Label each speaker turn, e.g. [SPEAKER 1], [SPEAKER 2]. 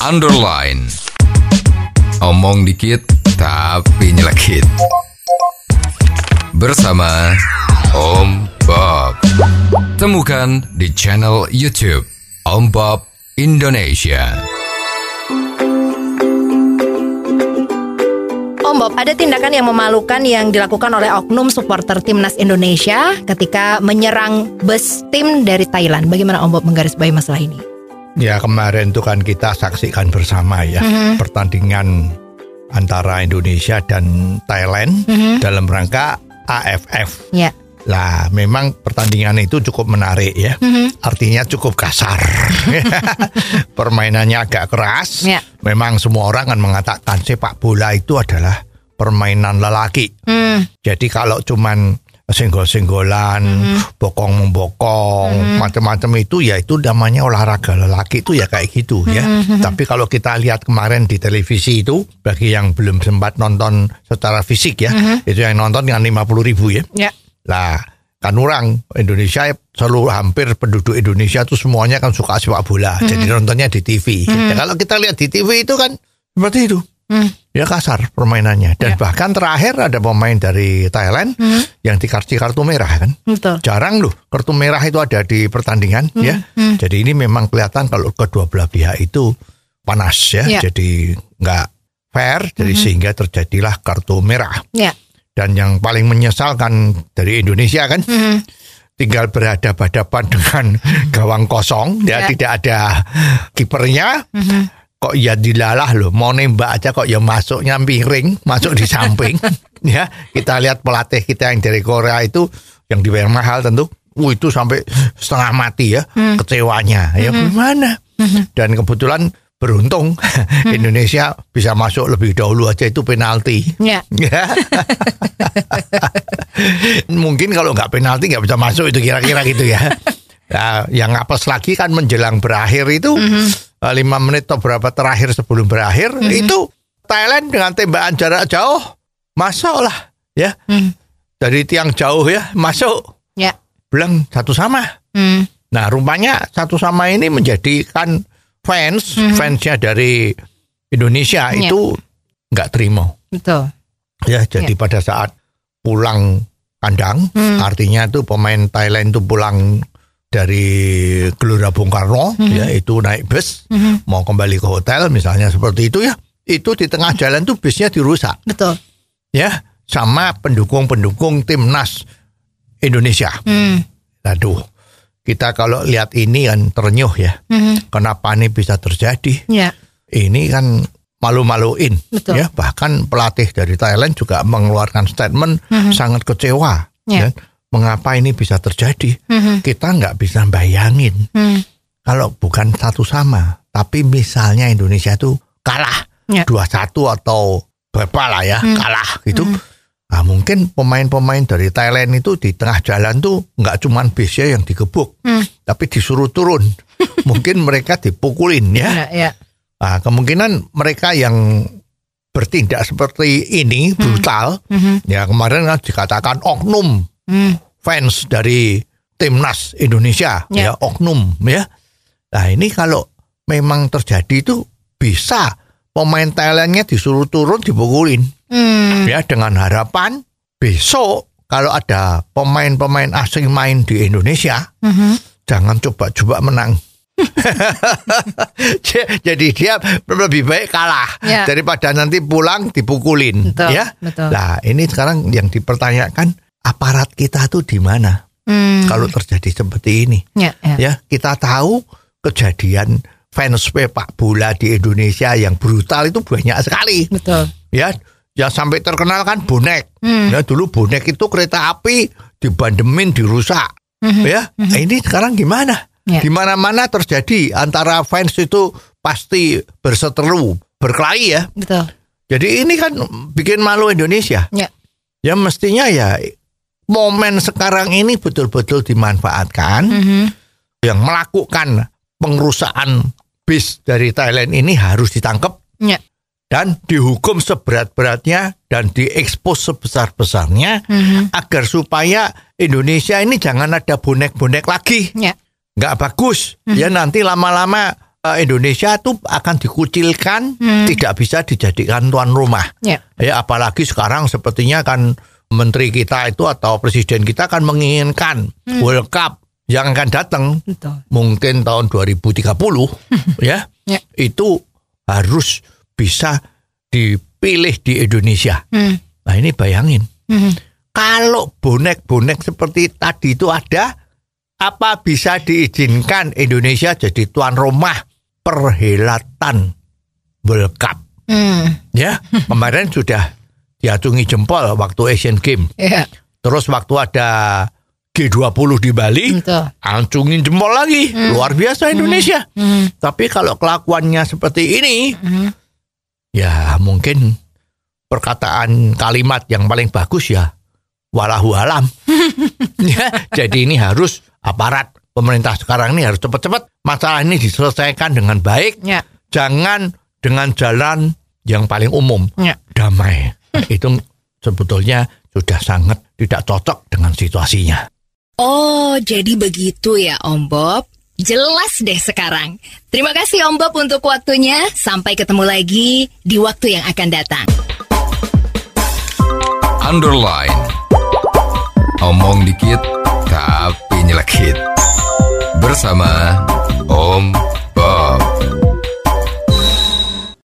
[SPEAKER 1] underline. Omong dikit tapi nyelekit. Bersama Om Bob. Temukan di channel YouTube Om Bob Indonesia.
[SPEAKER 2] Om Bob, ada tindakan yang memalukan yang dilakukan oleh oknum supporter timnas Indonesia ketika menyerang bus tim dari Thailand. Bagaimana Om Bob menggarisbawahi masalah ini?
[SPEAKER 3] Ya kemarin itu kan kita saksikan bersama ya pertandingan antara Indonesia dan Thailand dalam rangka AFF.
[SPEAKER 2] Ya.
[SPEAKER 3] Lah memang pertandingan itu cukup menarik ya. Artinya cukup kasar. Permainannya agak keras.
[SPEAKER 2] Ya.
[SPEAKER 3] Memang semua orang kan mengatakan sepak bola itu adalah permainan lelaki.
[SPEAKER 2] Hmm.
[SPEAKER 3] Jadi kalau cuman senggol-senggolan, bokong membokong, macam-macam itu ya itu namanya olahraga lelaki itu ya kayak gitu ya. Tapi kalau kita lihat kemarin di televisi itu bagi yang belum sempat nonton secara fisik ya, itu yang nonton yang 50 ribu ya.
[SPEAKER 2] Ya.
[SPEAKER 3] Lah kan orang Indonesia seluruh hampir penduduk Indonesia tuh semuanya kan suka sepak bola. Jadi nontonnya di TV. Ya, kalau kita lihat di TV itu kan seperti itu. Ya kasar permainannya dan bahkan terakhir ada pemain dari Thailand yang dikasih kartu merah kan.
[SPEAKER 2] Betul.
[SPEAKER 3] Jarang loh kartu merah itu ada di pertandingan ya. Jadi ini memang kelihatan kalau kedua belah pihak itu panas ya.
[SPEAKER 2] Ya.
[SPEAKER 3] Jadi nggak fair jadi sehingga terjadilah kartu merah.
[SPEAKER 2] Ya.
[SPEAKER 3] Dan yang paling menyesalkan dari Indonesia kan tinggal berhadapan-hadapan dengan gawang kosong ya,
[SPEAKER 2] Ya.
[SPEAKER 3] tidak ada kipernya. Kok ya dilalah loh, mau nembak aja kok ya masuknya miring, masuk di samping. ya, kita lihat pelatih kita yang dari Korea itu yang dibayar mahal tentu. Uh, itu sampai setengah mati ya kecewanya. Ya gimana? Dan kebetulan beruntung Indonesia bisa masuk lebih dahulu aja itu penalti.
[SPEAKER 2] Ya.
[SPEAKER 3] Ya. Mungkin kalau nggak penalti nggak bisa masuk itu kira-kira gitu ya. Nah, yang apes lagi kan menjelang berakhir itu eh, lima menit atau berapa terakhir sebelum berakhir itu Thailand dengan tembakan jarak jauh masuk lah ya dari tiang jauh ya masuk
[SPEAKER 2] Ya.
[SPEAKER 3] bilang satu sama.
[SPEAKER 2] Hmm.
[SPEAKER 3] Nah rupanya satu sama ini menjadikan fans fansnya dari Indonesia
[SPEAKER 2] Ya.
[SPEAKER 3] itu nggak terima.
[SPEAKER 2] Betul.
[SPEAKER 3] Ya, jadi pada saat pulang kandang, artinya itu pemain Thailand itu pulang dari Gelora Bung Karno, ya itu naik bus mau kembali ke hotel, misalnya seperti itu ya, itu di tengah jalan tuh busnya dirusak,
[SPEAKER 2] Betul.
[SPEAKER 3] ya, sama pendukung-pendukung timnas Indonesia.
[SPEAKER 2] Hmm.
[SPEAKER 3] Aduh, kita kalau lihat ini kan ternyuh ya, kenapa ini bisa terjadi?
[SPEAKER 2] Ya.
[SPEAKER 3] ini kan malu-maluin
[SPEAKER 2] Betul.
[SPEAKER 3] ya bahkan pelatih dari Thailand juga mengeluarkan statement sangat kecewa
[SPEAKER 2] Mhm. Ya.
[SPEAKER 3] Mengapa ini bisa terjadi
[SPEAKER 2] Mhm.
[SPEAKER 3] kita nggak bisa bayangin
[SPEAKER 2] Hmm.
[SPEAKER 3] kalau bukan satu sama tapi misalnya Indonesia itu kalah
[SPEAKER 2] Ya.
[SPEAKER 3] dua satu atau berapa lah ya
[SPEAKER 2] Hmm.
[SPEAKER 3] kalah gitu Nah, mungkin pemain-pemain dari Thailand itu di tengah jalan tuh nggak cuman bisnya yang digebuk,
[SPEAKER 2] Hmm.
[SPEAKER 3] tapi disuruh turun. mungkin mereka dipukulin ya.
[SPEAKER 2] Ya. Ya.
[SPEAKER 3] Nah, kemungkinan mereka yang bertindak seperti ini brutal,
[SPEAKER 2] Mhm.
[SPEAKER 3] ya kemarin kan dikatakan oknum
[SPEAKER 2] Hmm.
[SPEAKER 3] fans dari timnas Indonesia,
[SPEAKER 2] Ya.
[SPEAKER 3] ya oknum, ya. Nah ini kalau memang terjadi itu bisa pemain Thailandnya disuruh turun dipukulin,
[SPEAKER 2] Hmm.
[SPEAKER 3] ya dengan harapan besok kalau ada pemain-pemain asing main di Indonesia,
[SPEAKER 2] Mhm.
[SPEAKER 3] jangan coba-coba menang. Jadi dia lebih baik kalah
[SPEAKER 2] Ya.
[SPEAKER 3] daripada nanti pulang dipukulin,
[SPEAKER 2] Betul,
[SPEAKER 3] ya.
[SPEAKER 2] betul.
[SPEAKER 3] Nah ini sekarang yang dipertanyakan aparat kita tuh di mana
[SPEAKER 2] Hmm.
[SPEAKER 3] kalau terjadi seperti ini?
[SPEAKER 2] Ya. Ya.
[SPEAKER 3] Ya kita tahu kejadian fans sepak bola di Indonesia yang brutal itu banyak sekali,
[SPEAKER 2] Betul.
[SPEAKER 3] ya. Ya sampai terkenal kan bonek,
[SPEAKER 2] Hmm.
[SPEAKER 3] ya dulu bonek itu kereta api dibandemin dirusak, ya. Nah, ini sekarang gimana?
[SPEAKER 2] Ya.
[SPEAKER 3] Di mana-mana terjadi antara fans itu pasti berseteru, berkelahi ya.
[SPEAKER 2] Betul.
[SPEAKER 3] Jadi ini kan bikin malu Indonesia.
[SPEAKER 2] Ya.
[SPEAKER 3] Ya mestinya ya momen sekarang ini betul-betul dimanfaatkan.
[SPEAKER 2] Mhm.
[SPEAKER 3] Yang melakukan pengerusakan bis dari Thailand ini harus ditangkap
[SPEAKER 2] Ya.
[SPEAKER 3] dan dihukum seberat-beratnya dan diekspos sebesar-besarnya
[SPEAKER 2] Mhm.
[SPEAKER 3] agar supaya Indonesia ini jangan ada bonek-bonek lagi nggak bagus ya nanti lama-lama eh, Indonesia tuh akan dikucilkan,
[SPEAKER 2] Hmm.
[SPEAKER 3] tidak bisa dijadikan tuan rumah.
[SPEAKER 2] Ya.
[SPEAKER 3] Ya apalagi sekarang sepertinya kan menteri kita itu atau presiden kita akan menginginkan World Cup yang akan datang
[SPEAKER 2] Betul.
[SPEAKER 3] mungkin tahun 2030 ya.
[SPEAKER 2] Ya.
[SPEAKER 3] Itu harus bisa dipilih di Indonesia.
[SPEAKER 2] Hmm.
[SPEAKER 3] Nah, ini bayangin.
[SPEAKER 2] Hmm.
[SPEAKER 3] Kalau bonek-bonek seperti tadi itu ada apa bisa diizinkan Indonesia jadi tuan rumah perhelatan World Cup?
[SPEAKER 2] Hmm.
[SPEAKER 3] Ya, kemarin sudah diacungi jempol waktu Asian Games.
[SPEAKER 2] Ya.
[SPEAKER 3] Terus waktu ada G20 di Bali,
[SPEAKER 2] Betul.
[SPEAKER 3] acungin jempol lagi. Luar biasa Indonesia.
[SPEAKER 2] Hmm.
[SPEAKER 3] Tapi kalau kelakuannya seperti ini,
[SPEAKER 2] Hmm.
[SPEAKER 3] ya mungkin perkataan kalimat yang paling bagus ya walahu alam. ya, jadi ini harus aparat pemerintah sekarang ini harus cepat-cepat masalah ini diselesaikan dengan baik.
[SPEAKER 2] Ya.
[SPEAKER 3] Jangan dengan jalan yang paling umum,
[SPEAKER 2] Ya.
[SPEAKER 3] damai. Itu sebetulnya sudah sangat tidak cocok dengan situasinya.
[SPEAKER 4] Oh, jadi begitu ya Om Bob. Jelas deh sekarang. Terima kasih Om Bob untuk waktunya. Sampai ketemu lagi di waktu yang akan datang.
[SPEAKER 1] Underline. Omong dikit tapi nyelekit. Bersama Om